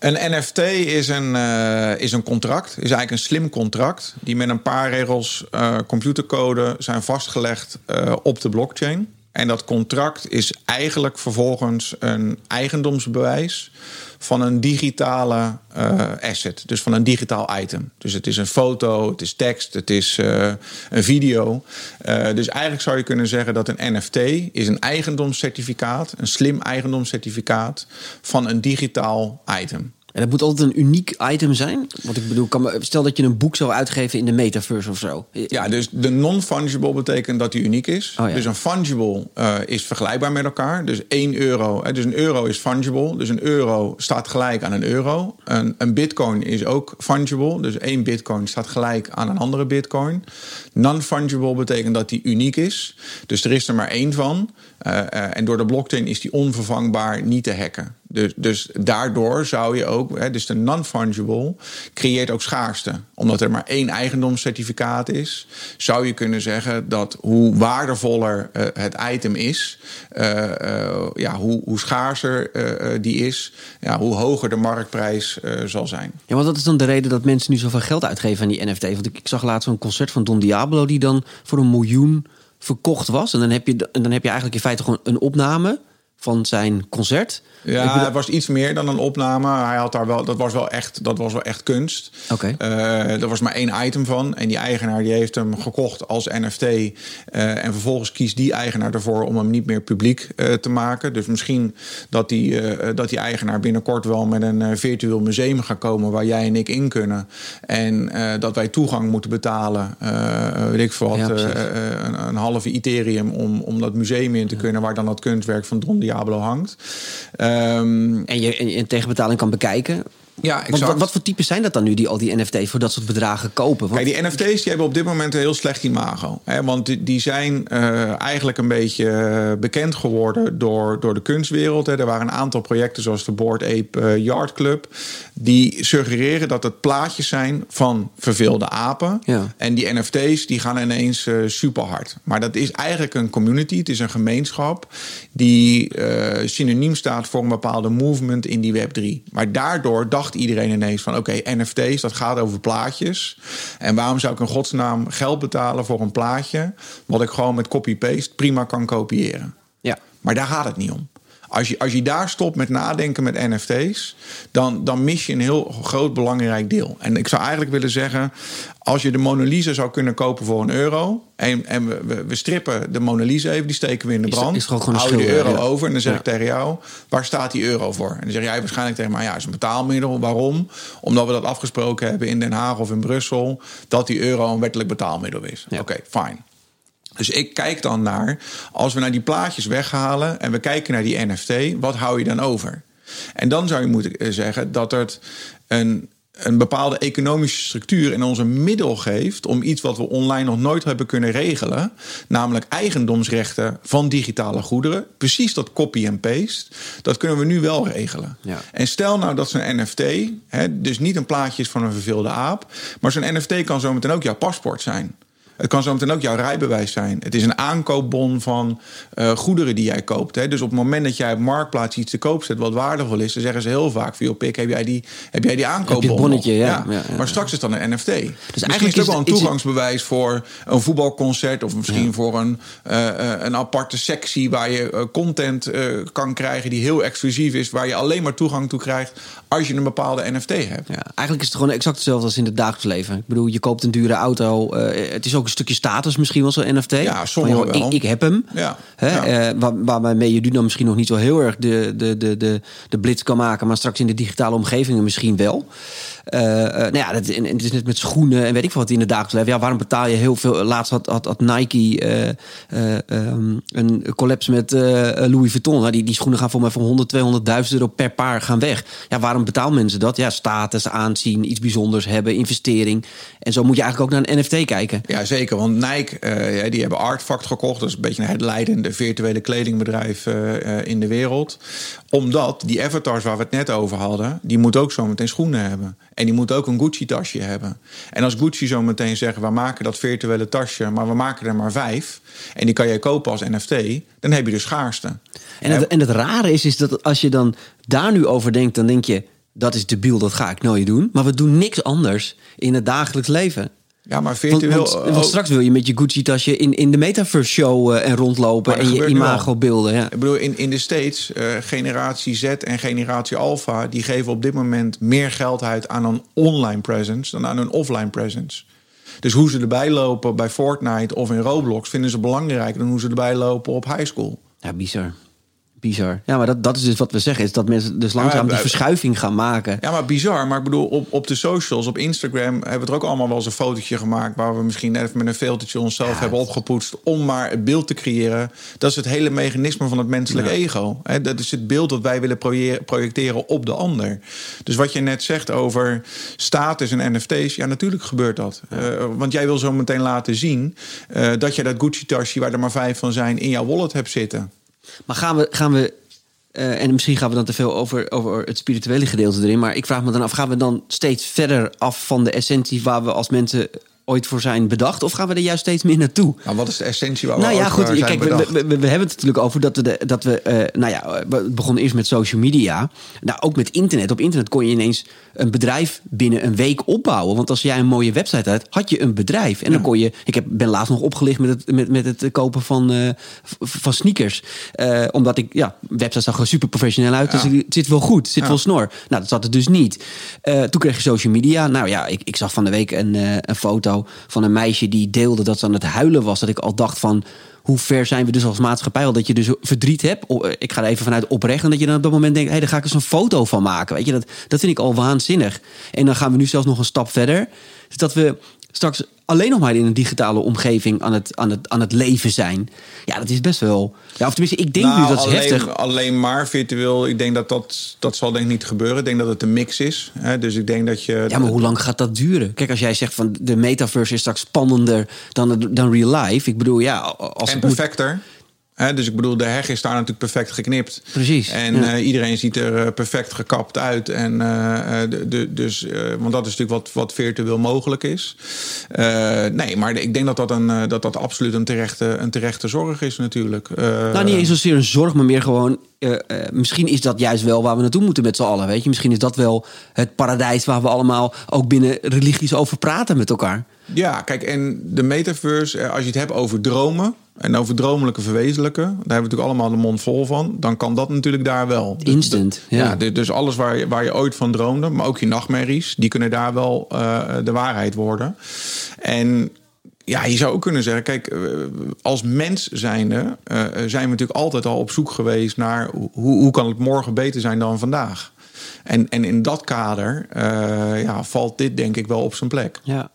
Een NFT is een, uh, is een contract, is eigenlijk een slim contract, die met een paar regels uh, computercode zijn vastgelegd uh, op de blockchain. En dat contract is eigenlijk vervolgens een eigendomsbewijs van een digitale uh, asset. Dus van een digitaal item. Dus het is een foto, het is tekst, het is uh, een video. Uh, dus eigenlijk zou je kunnen zeggen dat een NFT is een eigendomscertificaat, een slim eigendomscertificaat van een digitaal item. En het moet altijd een uniek item zijn. Want ik bedoel, kan, stel dat je een boek zou uitgeven in de metaverse of zo. Ja, dus de non-fungible betekent dat die uniek is. Oh, ja. Dus een fungible uh, is vergelijkbaar met elkaar. Dus 1 euro, dus een euro is fungible. Dus een euro staat gelijk aan een euro. Een, een bitcoin is ook fungible. Dus één bitcoin staat gelijk aan een andere bitcoin. Non-fungible betekent dat die uniek is. Dus er is er maar één van. Uh, uh, en door de blockchain is die onvervangbaar niet te hacken. Dus, dus daardoor zou je ook, hè, dus de non-fungible creëert ook schaarste. Omdat er maar één eigendomscertificaat is, zou je kunnen zeggen dat hoe waardevoller uh, het item is, ja, hoe, hoe schaarser die is, ja, hoe hoger de marktprijs zal zijn. Ja, want dat is dan de reden dat mensen nu zoveel geld uitgeven aan die NFT. Want ik zag laatst een concert van Don Diablo die dan voor een miljoen verkocht was. En dan heb je, dan heb je eigenlijk in feite gewoon een opname van zijn concert. Ja, het was iets meer dan een opname. Hij had daar wel, dat was wel echt, dat was wel echt kunst. Oké. Okay. Uh, er was maar één item van. En die eigenaar die heeft hem gekocht als NFT. Uh, en vervolgens kiest die eigenaar ervoor om hem niet meer publiek uh, te maken. Dus misschien dat die, dat die eigenaar binnenkort wel met een virtueel museum gaat komen waar jij en ik in kunnen. En dat wij toegang moeten betalen, weet ik veel wat, ja, een, een, halve Ethereum om, om dat museum in te ja. kunnen, waar dan dat kunstwerk van Don Diablo hangt. Um, en je in tegenbetaling kan bekijken. Ja, exact. Wat, wat, voor types zijn dat dan nu, die al die NFT's voor dat soort bedragen kopen? Want... Kijk, die NFT's die hebben op dit moment een heel slecht imago. Hè, want die, die zijn uh, eigenlijk een beetje bekend geworden door, door de kunstwereld. Hè. Er waren een aantal projecten zoals de Board Ape uh, Yard Club. Die suggereren dat het plaatjes zijn van verveelde apen. Ja. En die NFT's die gaan ineens uh, super hard. Maar dat is eigenlijk een community, het is een gemeenschap... die synoniem staat voor een bepaalde movement in die Web3. Maar daardoor dacht iedereen ineens van... oké, okay, NFT's, dat gaat over plaatjes. En waarom zou ik in godsnaam geld betalen voor een plaatje... wat ik gewoon met copy-paste prima kan kopiëren? Ja. Maar daar gaat het niet om. Als je, als je daar stopt met nadenken met NFT's, dan, dan mis je een heel groot belangrijk deel. En ik zou eigenlijk willen zeggen: als je de Mona Lisa zou kunnen kopen voor een euro. En, en we, we, strippen de Mona Lisa even, die steken we in de brand. Is, is gewoon hou je de euro ja. over en dan zeg ja. ik tegen jou: waar staat die euro voor? En dan zeg jij waarschijnlijk tegen mij: ja, is een betaalmiddel. Waarom? Omdat we dat afgesproken hebben in Den Haag of in Brussel. Dat die euro een wettelijk betaalmiddel is. Ja. Oké, okay, fine. Dus ik kijk dan naar, als we naar die plaatjes weghalen en we kijken naar die NFT, wat hou je dan over? En dan zou je moeten zeggen dat het een, een bepaalde economische structuur in onze middel geeft om iets wat we online nog nooit hebben kunnen regelen, namelijk eigendomsrechten van digitale goederen, precies dat copy en paste, dat kunnen we nu wel regelen. Ja. En stel nou dat zo'n NFT, hè, dus niet een plaatje is van een verveelde aap, maar zo'n NFT kan zometeen ook jouw paspoort zijn. Het kan zometeen ook jouw rijbewijs zijn. Het is een aankoopbon van uh, goederen die jij koopt. Hè. Dus op het moment dat jij op Marktplaats iets te koop zet wat waardevol is, dan zeggen ze heel vaak: van, joh, pik, heb jij die, heb jij die aankoopbon? Heb je bonnetje, ja. Ja. Ja, ja. Maar straks is dan een NFT. Dus eigenlijk misschien is het ook wel een toegangsbewijs voor een voetbalconcert of misschien voor een, uh, uh, een aparte sectie waar je content uh, kan krijgen die heel exclusief is, waar je alleen maar toegang toe krijgt als je een bepaalde NFT hebt. Ja, eigenlijk is het gewoon exact hetzelfde als in het dagelijks leven. Ik bedoel, je koopt een dure auto. eh, het is ook een stukje status misschien wel zo'n NFT. Ja, sommige Van, joh. Ik, ik heb hem. Ja, Hè, ja. eh, waar, waarmee je nu dan misschien nog niet zo heel erg de, de, de, de, de blitz kan maken. Maar straks in de digitale omgevingen misschien wel. Eh, eh, nou ja, dat, het is net met schoenen en weet ik veel wat in het dagelijks leven. Ja, waarom betaal je heel veel? Laatst had, had, Nike eh, eh, ehm, een collapse met Louis Vuitton. Nou, die, die schoenen gaan voor mij voor 100, 200.000 euro per paar gaan weg. Ja, waarom betalen mensen dat? Ja, status, aanzien, iets bijzonders hebben, investering. En zo moet je eigenlijk ook naar een NFT kijken. Ja, zeker. Want Nike, die hebben Artfact gekocht. Dat is een beetje het leidende virtuele kledingbedrijf in de wereld. Omdat die avatars waar we het net over hadden... die moeten ook zometeen schoenen hebben. En die moeten ook een Gucci-tasje hebben. En als Gucci zometeen zeggen... we maken dat virtuele tasje, maar we maken er maar vijf... en die kan jij kopen als NFT... dan heb je dus schaarste. En het, en het rare is, is dat als je dan daar nu over denkt, dan denk je: dat is debiel, dat ga ik nooit doen. Maar we doen niks anders in het dagelijks leven. Ja, maar virtueel... want, want oh, straks wil je met je Gucci-tasje in, in de Metaverse show eh, en rondlopen en je al. imago-beelden. Ja. Ik bedoel, in, in de States, eh, generatie Z en generatie Alpha... die geven op dit moment meer geld uit aan een online presence... dan aan een offline presence. Dus hoe ze erbij lopen bij Fortnite of in Roblox... vinden ze belangrijker dan hoe ze erbij lopen op high school. ja, bizar. Bizar. Ja, maar dat, dat is dus wat we zeggen. Is dat mensen dus langzaam die verschuiving gaan maken. Ja, maar bizar. Maar ik bedoel, op, op de socials, op Instagram... hebben we er ook allemaal wel eens een fotootje gemaakt... waar we misschien even met een filtertje onszelf hebben opgepoetst... om maar het beeld te creëren. Dat is het hele mechanisme van het menselijk ego. dat is het beeld dat wij willen projecteren op de ander. Dus wat je net zegt over status en NFT's... ja, natuurlijk gebeurt dat. Uh, want jij wil zo meteen laten zien... Uh, dat je dat Gucci-tasje, waar er maar vijf van zijn... in jouw wallet hebt zitten. Maar gaan we, gaan we uh, en misschien gaan we dan te veel over, over het spirituele gedeelte erin. Maar ik vraag me dan af, gaan we dan steeds verder af van de essentie waar we als mensen ooit voor zijn bedacht? Of gaan we er juist steeds meer naartoe? Nou, wat is de essentie waar we nou, ja, goed, zijn kijk? We, we, we, hebben het natuurlijk over dat we, de, dat we uh, nou ja, we begonnen eerst met social media. Nou, ook met internet. Op internet kon je ineens een bedrijf binnen een week opbouwen. Want als jij een mooie website had, had je een bedrijf. En dan kon je. Ik heb, ben laatst nog opgelicht met het, met, met het kopen van, uh, van sneakers. Uh, omdat ik, ja, website zag er super professioneel uit. Dus het zit wel goed, zit wel snor. Nou, dat zat het dus niet. toen kreeg je social media. Nou ja, ik, ik zag van de week een, een foto van een meisje die deelde dat ze aan het huilen was. Dat ik al dacht van hoe ver zijn we dus als maatschappij al dat je dus verdriet hebt. Ik ga er even vanuit oprecht. En dat je dan op dat moment denkt, hé, hey, daar ga ik eens een foto van maken. Weet je, dat, dat vind ik al waanzinnig. En dan gaan we nu zelfs nog een stap verder. Dus dat we straks alleen nog maar in een digitale omgeving aan het, aan het, aan het leven zijn. Ja, dat is best wel. Ja, of tenminste, ik denk nou, nu dat is alleen, heftig. Alleen maar virtueel. Ik denk dat dat, dat zal denk ik niet gebeuren. Ik denk dat het een mix is. Hè? Dus ik denk dat je. Ja, maar hoe lang gaat dat duren? Kijk, als jij zegt van de metaverse is straks spannender dan, dan real life. Ik bedoel, ja, als en perfecter. Moet dus ik bedoel, de heg is daar natuurlijk perfect geknipt. Precies. En ja. uh, iedereen ziet er uh, perfect gekapt uit. En, uh, de, de, dus, want dat is natuurlijk wat, wat virtueel mogelijk is. nee, maar ik denk dat dat, een, dat, dat absoluut een terechte, een terechte zorg is natuurlijk. nou, niet eens zozeer een zorg, maar meer gewoon... misschien is dat juist wel waar we naartoe moeten met z'n allen. Weet je? Misschien is dat wel het paradijs waar we allemaal ook binnen religies over praten met elkaar. Ja, kijk, en de metaverse, als je het hebt over dromen en over dromelijke verwezenlijken, daar hebben we natuurlijk allemaal de mond vol van. Dan kan dat natuurlijk daar wel. Instant. Dus, ja. ja. dus alles waar je, waar je ooit van droomde, maar ook je nachtmerries, die kunnen daar wel uh, de waarheid worden. En ja, je zou ook kunnen zeggen, kijk, als mens zijnde uh, zijn we natuurlijk altijd al op zoek geweest naar hoe, hoe kan het morgen beter zijn dan vandaag. En, en in dat kader uh, ja, valt dit denk ik wel op zijn plek. Ja.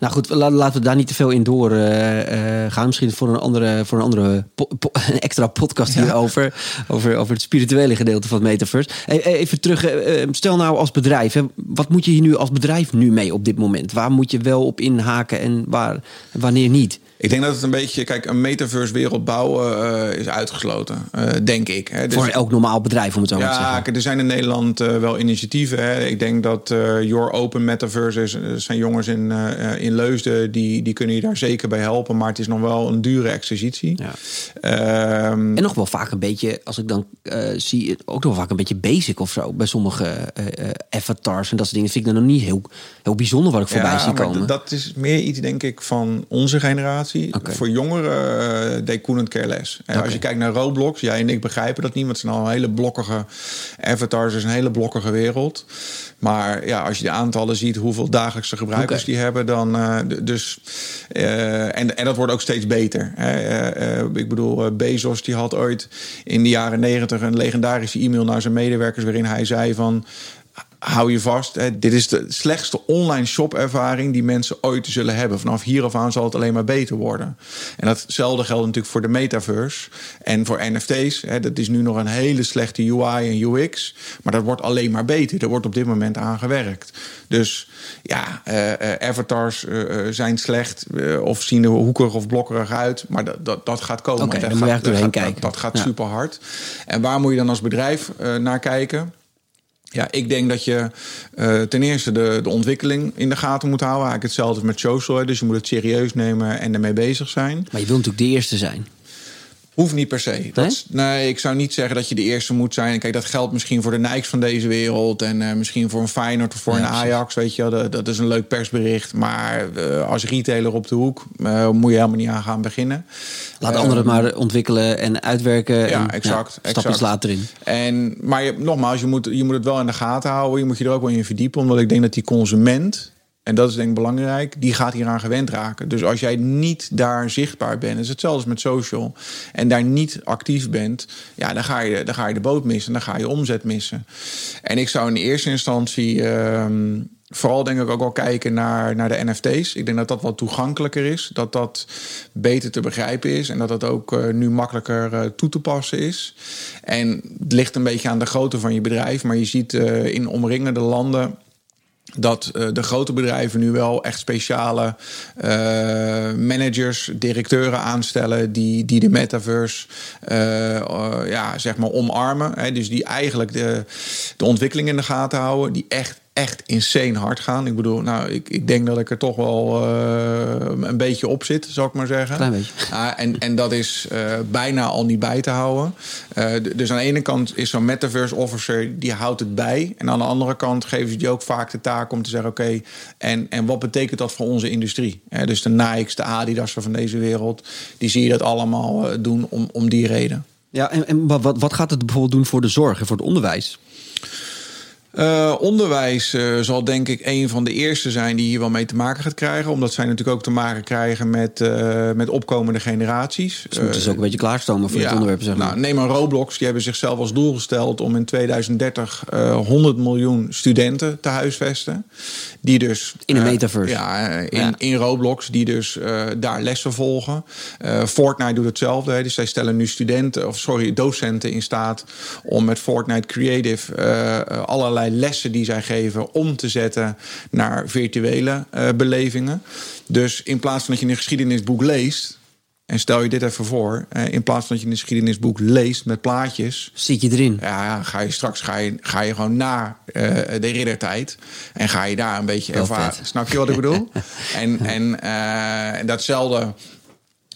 Nou goed, laten we daar niet te veel in door uh, uh, gaan. Misschien voor een andere, voor een andere po po een extra podcast Ja. hierover. Over, over het spirituele gedeelte van het metaverse. E- Even terug, uh, stel nou als bedrijf. Hè, wat moet je hier nu als bedrijf nu mee op dit moment? Waar moet je wel op inhaken en waar, wanneer niet? Ik denk dat het een beetje, kijk, een metaverse wereld bouwen uh, is uitgesloten, uh, denk ik. Hè. Dus, Voor elk normaal bedrijf, om het zo maar te ja, zeggen. kijk, er zijn in Nederland uh, wel initiatieven. Hè. Ik denk dat Your Open Metaverse is, zijn jongens in, in Leusden, die, die kunnen je daar zeker bij helpen. Maar het is nog wel een dure exercitie. Ja. Um, En nog wel vaak een beetje, als ik dan zie, ook nog vaak een beetje basic of zo. Bij sommige avatars en dat soort dingen vind ik dan nog niet heel, heel bijzonder wat ik voorbij ja, zie komen. Dat is meer iets, denk ik, van onze generatie. Voor jongeren uh, they couldn't care less. En. Als je kijkt naar Roblox, jij en ik begrijpen dat niet, want het zijn al een hele blokkige avatars, is een hele blokkige wereld. Maar ja, als je de aantallen ziet, hoeveel dagelijkse gebruikers die hebben, dan uh, d- dus uh, en, en dat wordt ook steeds beter. Hè. Ik bedoel, Bezos die had ooit in de jaren negentig een legendarische e-mail naar zijn medewerkers waarin hij zei van hou je vast. Hè, dit is de slechtste online shopervaring die mensen ooit zullen hebben. Vanaf hier af aan zal het alleen maar beter worden. En datzelfde geldt natuurlijk voor de metaverse en voor NFT's. Hè, dat is nu nog een hele slechte UI en UX, maar dat wordt alleen maar beter. Er wordt op dit moment aan gewerkt. Dus ja, uh, uh, avatars uh, zijn slecht of zien er hoekig of blokkerig uit, maar dat, dat, dat gaat komen. Oké, dat gaat, dat, kijken. Dat, gaat super hard. En waar moet je dan als bedrijf naar kijken? Ja, ik denk dat je uh, ten eerste de, de ontwikkeling in de gaten moet houden. Eigenlijk hetzelfde met social. Dus je moet het serieus nemen en ermee bezig zijn. Maar je wil natuurlijk de eerste zijn. Hoeft niet per se. Dat, nee? ik zou niet zeggen dat je de eerste moet zijn. Kijk, dat geldt misschien voor de Nikes van deze wereld. En uh, misschien voor een Feyenoord of voor Ja, een. Ajax. Weet je, dat, dat is een leuk persbericht. Maar uh, als retailer op de hoek uh, moet je helemaal niet aan gaan beginnen. Laat Eh, anderen het maar ontwikkelen en uitwerken. Ja, en, exact, stapjes exact. later in. En, maar je, nogmaals, je moet, je moet het wel in de gaten houden. Je moet je er ook wel in verdiepen. Omdat ik denk dat die consument en dat is denk ik belangrijk, die gaat hieraan gewend raken. Dus als jij niet daar zichtbaar bent, is hetzelfde met social, en daar niet actief bent, ja, dan ga je, dan ga je de boot missen, dan ga je omzet missen. En ik zou in eerste instantie. Ehm, vooral denk ik ook wel kijken naar, naar de NFT's. Ik denk dat dat wat toegankelijker is. Dat dat beter te begrijpen is. En dat dat ook uh, nu makkelijker uh, toe te passen is. En het ligt een beetje aan de grootte van je bedrijf. Maar je ziet uh, in omringende landen dat uh, de grote bedrijven nu wel echt speciale uh, managers, directeuren aanstellen die, die de metaverse uh, ja, zeg maar omarmen. Hè, dus die eigenlijk de, de ontwikkeling in de gaten houden, die echt echt insane hard gaan. Ik bedoel, nou, ik, ik denk dat ik er toch wel uh, een beetje op zit, zou ik maar zeggen. Klein beetje. Uh, en, en dat is uh, bijna al niet bij te houden. dus aan de ene kant is zo'n metaverse officer, die houdt het bij. En aan de andere kant geven ze die ook vaak de taak om te zeggen... oké, en, en wat betekent dat voor onze industrie? dus de Nike's, de Adidas van deze wereld... die zie je dat allemaal doen om, om die reden. Ja, en, en wat, wat gaat het bijvoorbeeld doen voor de zorg en voor het onderwijs? Uh, onderwijs uh, zal denk ik een van de eerste zijn die hier wel mee te maken gaat krijgen. Omdat zij natuurlijk ook te maken krijgen met, uh, met opkomende generaties. Ze moeten ze ook een beetje klaarstomen voor ja, dit onderwerp. Zeg maar. nou, neem maar Roblox. Die hebben zichzelf als doel gesteld om in 2030 100 miljoen studenten te huisvesten. Die dus, in een metaverse. Ja, in, ja. in Roblox. Die dus daar lessen volgen. Fortnite doet hetzelfde. Dus zij stellen nu studenten, of sorry, docenten in staat om met Fortnite Creative allerlei lessen die zij geven om te zetten naar virtuele uh, belevingen. Dus in plaats van dat je een geschiedenisboek leest. En stel je dit even voor, uh, in plaats van dat je een geschiedenisboek leest met plaatjes. Zit je erin? Ja, ga je straks ga je, ga je gewoon naar uh, de riddertijd. En ga je daar een beetje ervaren. Snap je wat ik bedoel? en en uh, datzelfde.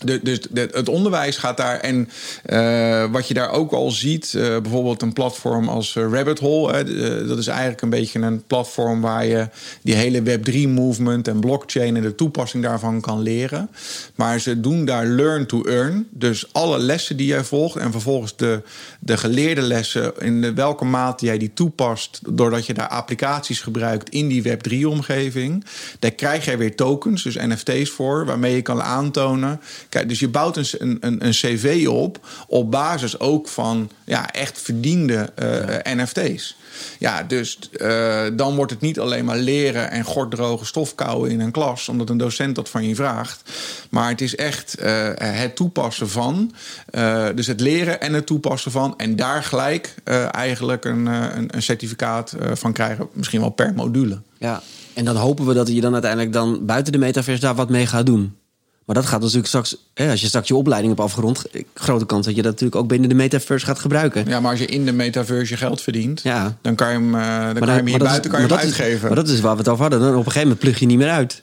De, dus de, het onderwijs gaat daar. En uh, wat je daar ook al ziet, uh, bijvoorbeeld een platform als uh, Rabbit Hole. Hè, dat is eigenlijk een beetje een platform waar je die hele Web3-movement en blockchain en de toepassing daarvan kan leren. Maar ze doen daar learn to earn. Dus alle lessen die jij volgt en vervolgens de, de geleerde lessen, in welke mate jij die toepast, doordat je daar applicaties gebruikt in die Web3-omgeving, daar krijg jij weer tokens, dus NFT's voor, waarmee je kan aantonen. Kijk, dus je bouwt een, een, een cv op op basis ook van ja, echt verdiende uh, ja. NFT's. Ja, dus uh, dan wordt het niet alleen maar leren en gorddroge stof kouwen in een klas, omdat een docent dat van je vraagt. Maar het is echt uh, het toepassen van. Uh, dus het leren en het toepassen van. En daar gelijk eigenlijk een, een, een certificaat van krijgen, misschien wel per module. Ja, en dan hopen we dat je dan uiteindelijk dan buiten de metaverse daar wat mee gaat doen. Maar dat gaat natuurlijk straks, hè, als je straks je opleiding hebt afgerond, grote kans dat je dat natuurlijk ook binnen de metaverse gaat gebruiken. Ja, maar als je in de metaverse je geld verdient, ja. dan kan je hem, uh, dan kan je hem hier buiten kan je uitgeven. Is, maar dat is waar we het over hadden. Dan op een gegeven moment plug je niet meer uit.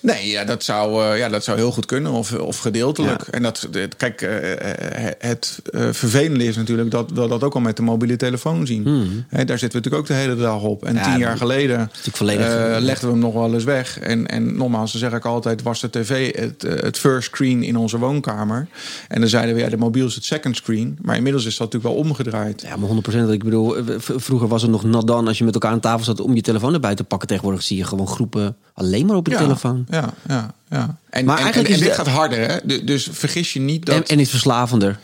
Nee, ja, dat, zou, uh, ja, dat zou heel goed kunnen, of, of gedeeltelijk. Ja. En dat, kijk, uh, het uh, vervelende is natuurlijk dat we dat ook al met de mobiele telefoon zien. Hmm. He, daar zitten we natuurlijk ook de hele dag op. En Ja, tien jaar geleden legden we hem nog wel eens weg. En, en nogmaals, dan zeg ik altijd, was de tv het, eh, het first screen in onze woonkamer. En dan zeiden we, ja, de mobiel is het second screen. Maar inmiddels is dat natuurlijk wel omgedraaid. Ja, maar 100%. Ik bedoel, eh, vroeger was het nog not dan als je met elkaar aan tafel zat om je telefoon erbij te pakken. Tegenwoordig zie je gewoon groepen alleen maar op je ja, telefoon. Ja, ja, ja. En, Maar en, eigenlijk en, dit de- gaat harder, hè? Du- Dus vergis je niet dat... En, en is verslavender.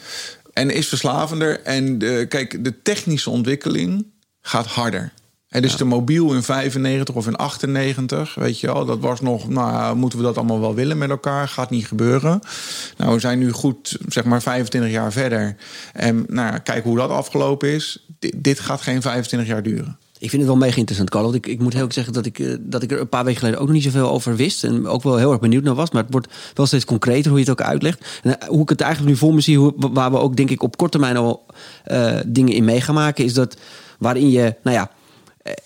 En is verslavender. En de, kijk, de technische ontwikkeling gaat harder. En dus de mobiel in 95 of in 98, weet je wel, dat was nog, nou, moeten we dat allemaal wel willen met elkaar? Gaat niet gebeuren. Nou, we zijn nu goed, zeg maar 25 jaar verder. En nou, kijk hoe dat afgelopen is. Dit gaat geen 25 jaar duren. Ik vind het wel mega interessant, Carlo. Want ik, ik moet heel erg zeggen dat ik, eh, dat ik er een paar weken geleden ook nog niet zoveel over wist. En ook wel heel erg benieuwd naar was. Maar het wordt wel steeds concreter hoe je het ook uitlegt. En eh, hoe ik het eigenlijk nu voor me zie, hoe, waar we ook denk ik op korte termijn al eh, dingen in mee gaan maken, is dat waarin je, nou ja.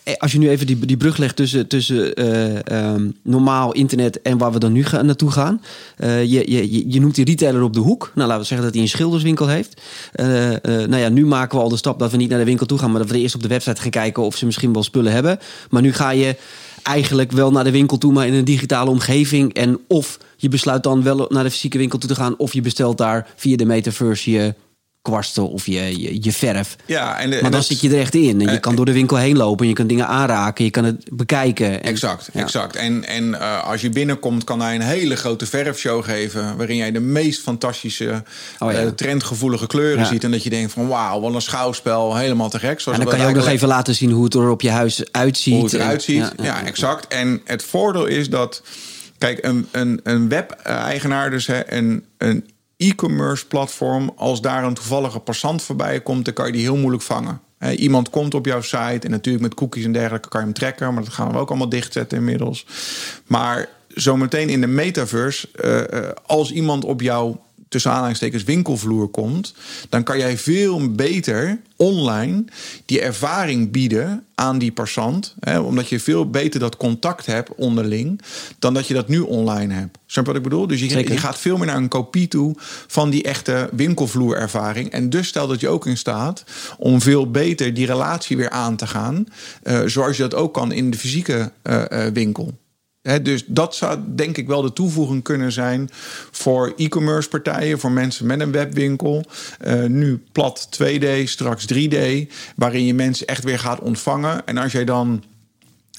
Eh, Als je nu even die, die brug legt tussen, tussen eh, ehm, normaal internet en waar we dan nu gaan, naartoe gaan. Eh, je, je, je- noemt die retailer op de hoek. Nou, laten we zeggen dat hij een schilderswinkel heeft. Eh, eh, nou ja, nu maken we al de stap dat we niet naar de winkel toe gaan, maar dat we eerst op de website gaan kijken of ze misschien wel spullen hebben. Maar nu ga je eigenlijk wel naar de winkel toe, maar in een digitale omgeving. En of je besluit dan wel naar de fysieke winkel toe te gaan, of je bestelt daar via de metaverse je kwasten of je, je, je verf. Ja, en de- maar dan dat- zit je er echt in. En je Eh, kan door de winkel heen lopen. En je kan dingen aanraken. Je kan het bekijken. En- Exact, Ja. exact. En, en eh, als je binnenkomt, kan hij een hele grote verfshow geven. Waarin jij de meest fantastische, Oh, ja. eh, trendgevoelige kleuren Ja. ziet. En dat je denkt van wauw, wat een schouwspel. Helemaal te gek. Zoals En dan kan je ook nog even laten zien hoe het er op je huis uitziet. hoe het eruit ziet. ja, Ja, ja. exact. En het voordeel is dat, kijk, een, een, een web-eigenaar, dus hè, een, een e-commerce platform, als daar een toevallige passant voorbij komt, dan kan je die heel moeilijk vangen. Iemand komt op jouw site en natuurlijk met cookies en dergelijke kan je hem trekken, maar dat gaan we ook allemaal dichtzetten inmiddels. Maar zometeen in de metaverse, eh, als iemand op jouw tussen aanhalingstekens winkelvloer komt, dan kan jij veel beter online die ervaring bieden aan die passant. Hè, omdat je veel beter dat contact hebt onderling dan dat je dat nu online hebt. Snap je wat ik bedoel? Dus je, gaat veel meer naar een kopie toe van die echte winkelvloerervaring. En dus stelt dat je ook in staat om veel beter die relatie weer aan te gaan. eh, zoals je dat ook kan in de fysieke eh, eh, winkel. Dus dat zou denk ik wel de toevoeging kunnen zijn voor e-commerce partijen, voor mensen met een webwinkel. Eh, nu plat 2D, straks 3D, waarin je mensen echt weer gaat ontvangen. En als jij dan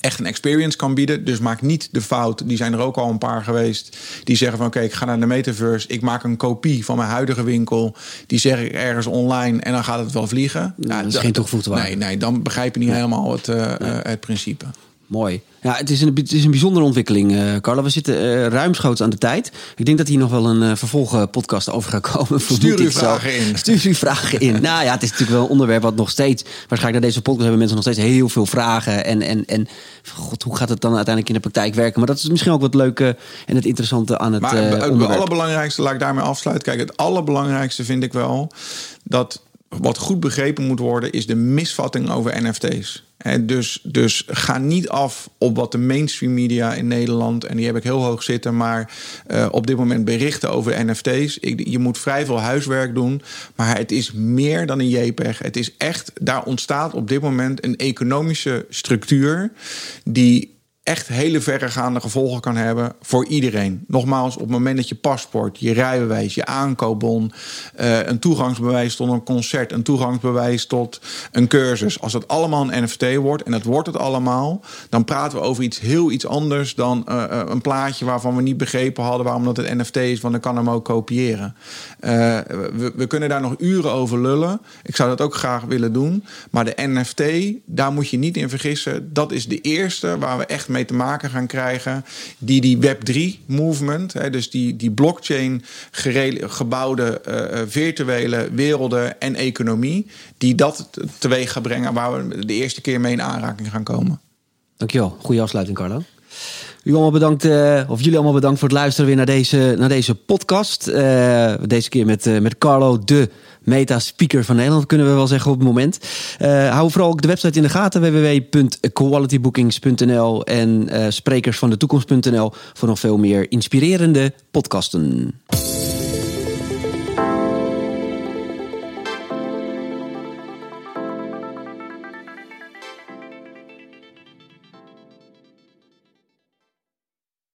echt een experience kan bieden. Dus maak niet de fout, die zijn er ook al een paar geweest... die zeggen van oké, ik ga naar de metaverse... ik maak een kopie van mijn huidige winkel... die zeg ik ergens online en dan gaat het wel vliegen. dat is geen toegevoegde waarde. Nee, nee, dan begrijp je niet helemaal het, eh, het principe. Mooi. Ja, het is een, het is een bijzondere ontwikkeling, Carla. We zitten eh, ruimschoots aan de tijd. Ik denk dat hier nog wel een eh vervolgpodcast over gaat komen. Stuur uw vragen in. Stuur uw vragen in. nou ja, het is natuurlijk wel een onderwerp wat nog steeds... Waarschijnlijk na deze podcast hebben mensen nog steeds heel veel vragen. En, en, en god, hoe gaat het dan uiteindelijk in de praktijk werken? Maar dat is misschien ook wat leuke en het interessante aan het Maar het- allerbelangrijkste, laat ik daarmee afsluiten. Kijk, het allerbelangrijkste vind ik wel dat wat goed begrepen moet worden, is de misvatting over NFT's. Dus, dus ga niet af op wat de mainstream media in Nederland, en die heb ik heel hoog zitten, maar eh, op dit moment berichten over NFT's. Je moet vrij veel huiswerk doen, maar het is meer dan een JPEG. Het is echt, daar ontstaat op dit moment een economische structuur die echt hele verregaande gevolgen kan hebben voor iedereen. Nogmaals, op het moment dat je paspoort, je rijbewijs, je aankoopbon, eh, een toegangsbewijs tot een concert, een toegangsbewijs tot een cursus, als dat allemaal een NFT wordt, en dat wordt het allemaal, dan praten we over iets heel iets anders dan eh, eh, een plaatje waarvan we niet begrepen hadden waarom dat het NFT is, want dan kan hem ook kopiëren. We, we kunnen daar nog uren over lullen. Ik zou dat ook graag willen doen. Maar de NFT, daar moet je niet in vergissen. Dat is de eerste waar we echt mee te maken gaan krijgen. Die die Web3-movement, dus die, die blockchain gebouwde eh, eh, virtuele werelden en economie, die dat teweeg gaat brengen waar we de eerste keer mee in aanraking gaan komen. Dankjewel. Goede afsluiting, Carlo. U allemaal bedankt, eh, of jullie allemaal bedankt voor het luisteren weer naar deze, naar deze podcast. Eh, deze keer met, eh, met Carlo, de meta-speaker van Nederland, kunnen we wel zeggen op het moment. Hou vooral ook de website in de gaten, www.qualitybookings.nl en sprekersvandetoekomst.nl voor nog veel meer inspirerende podcasten.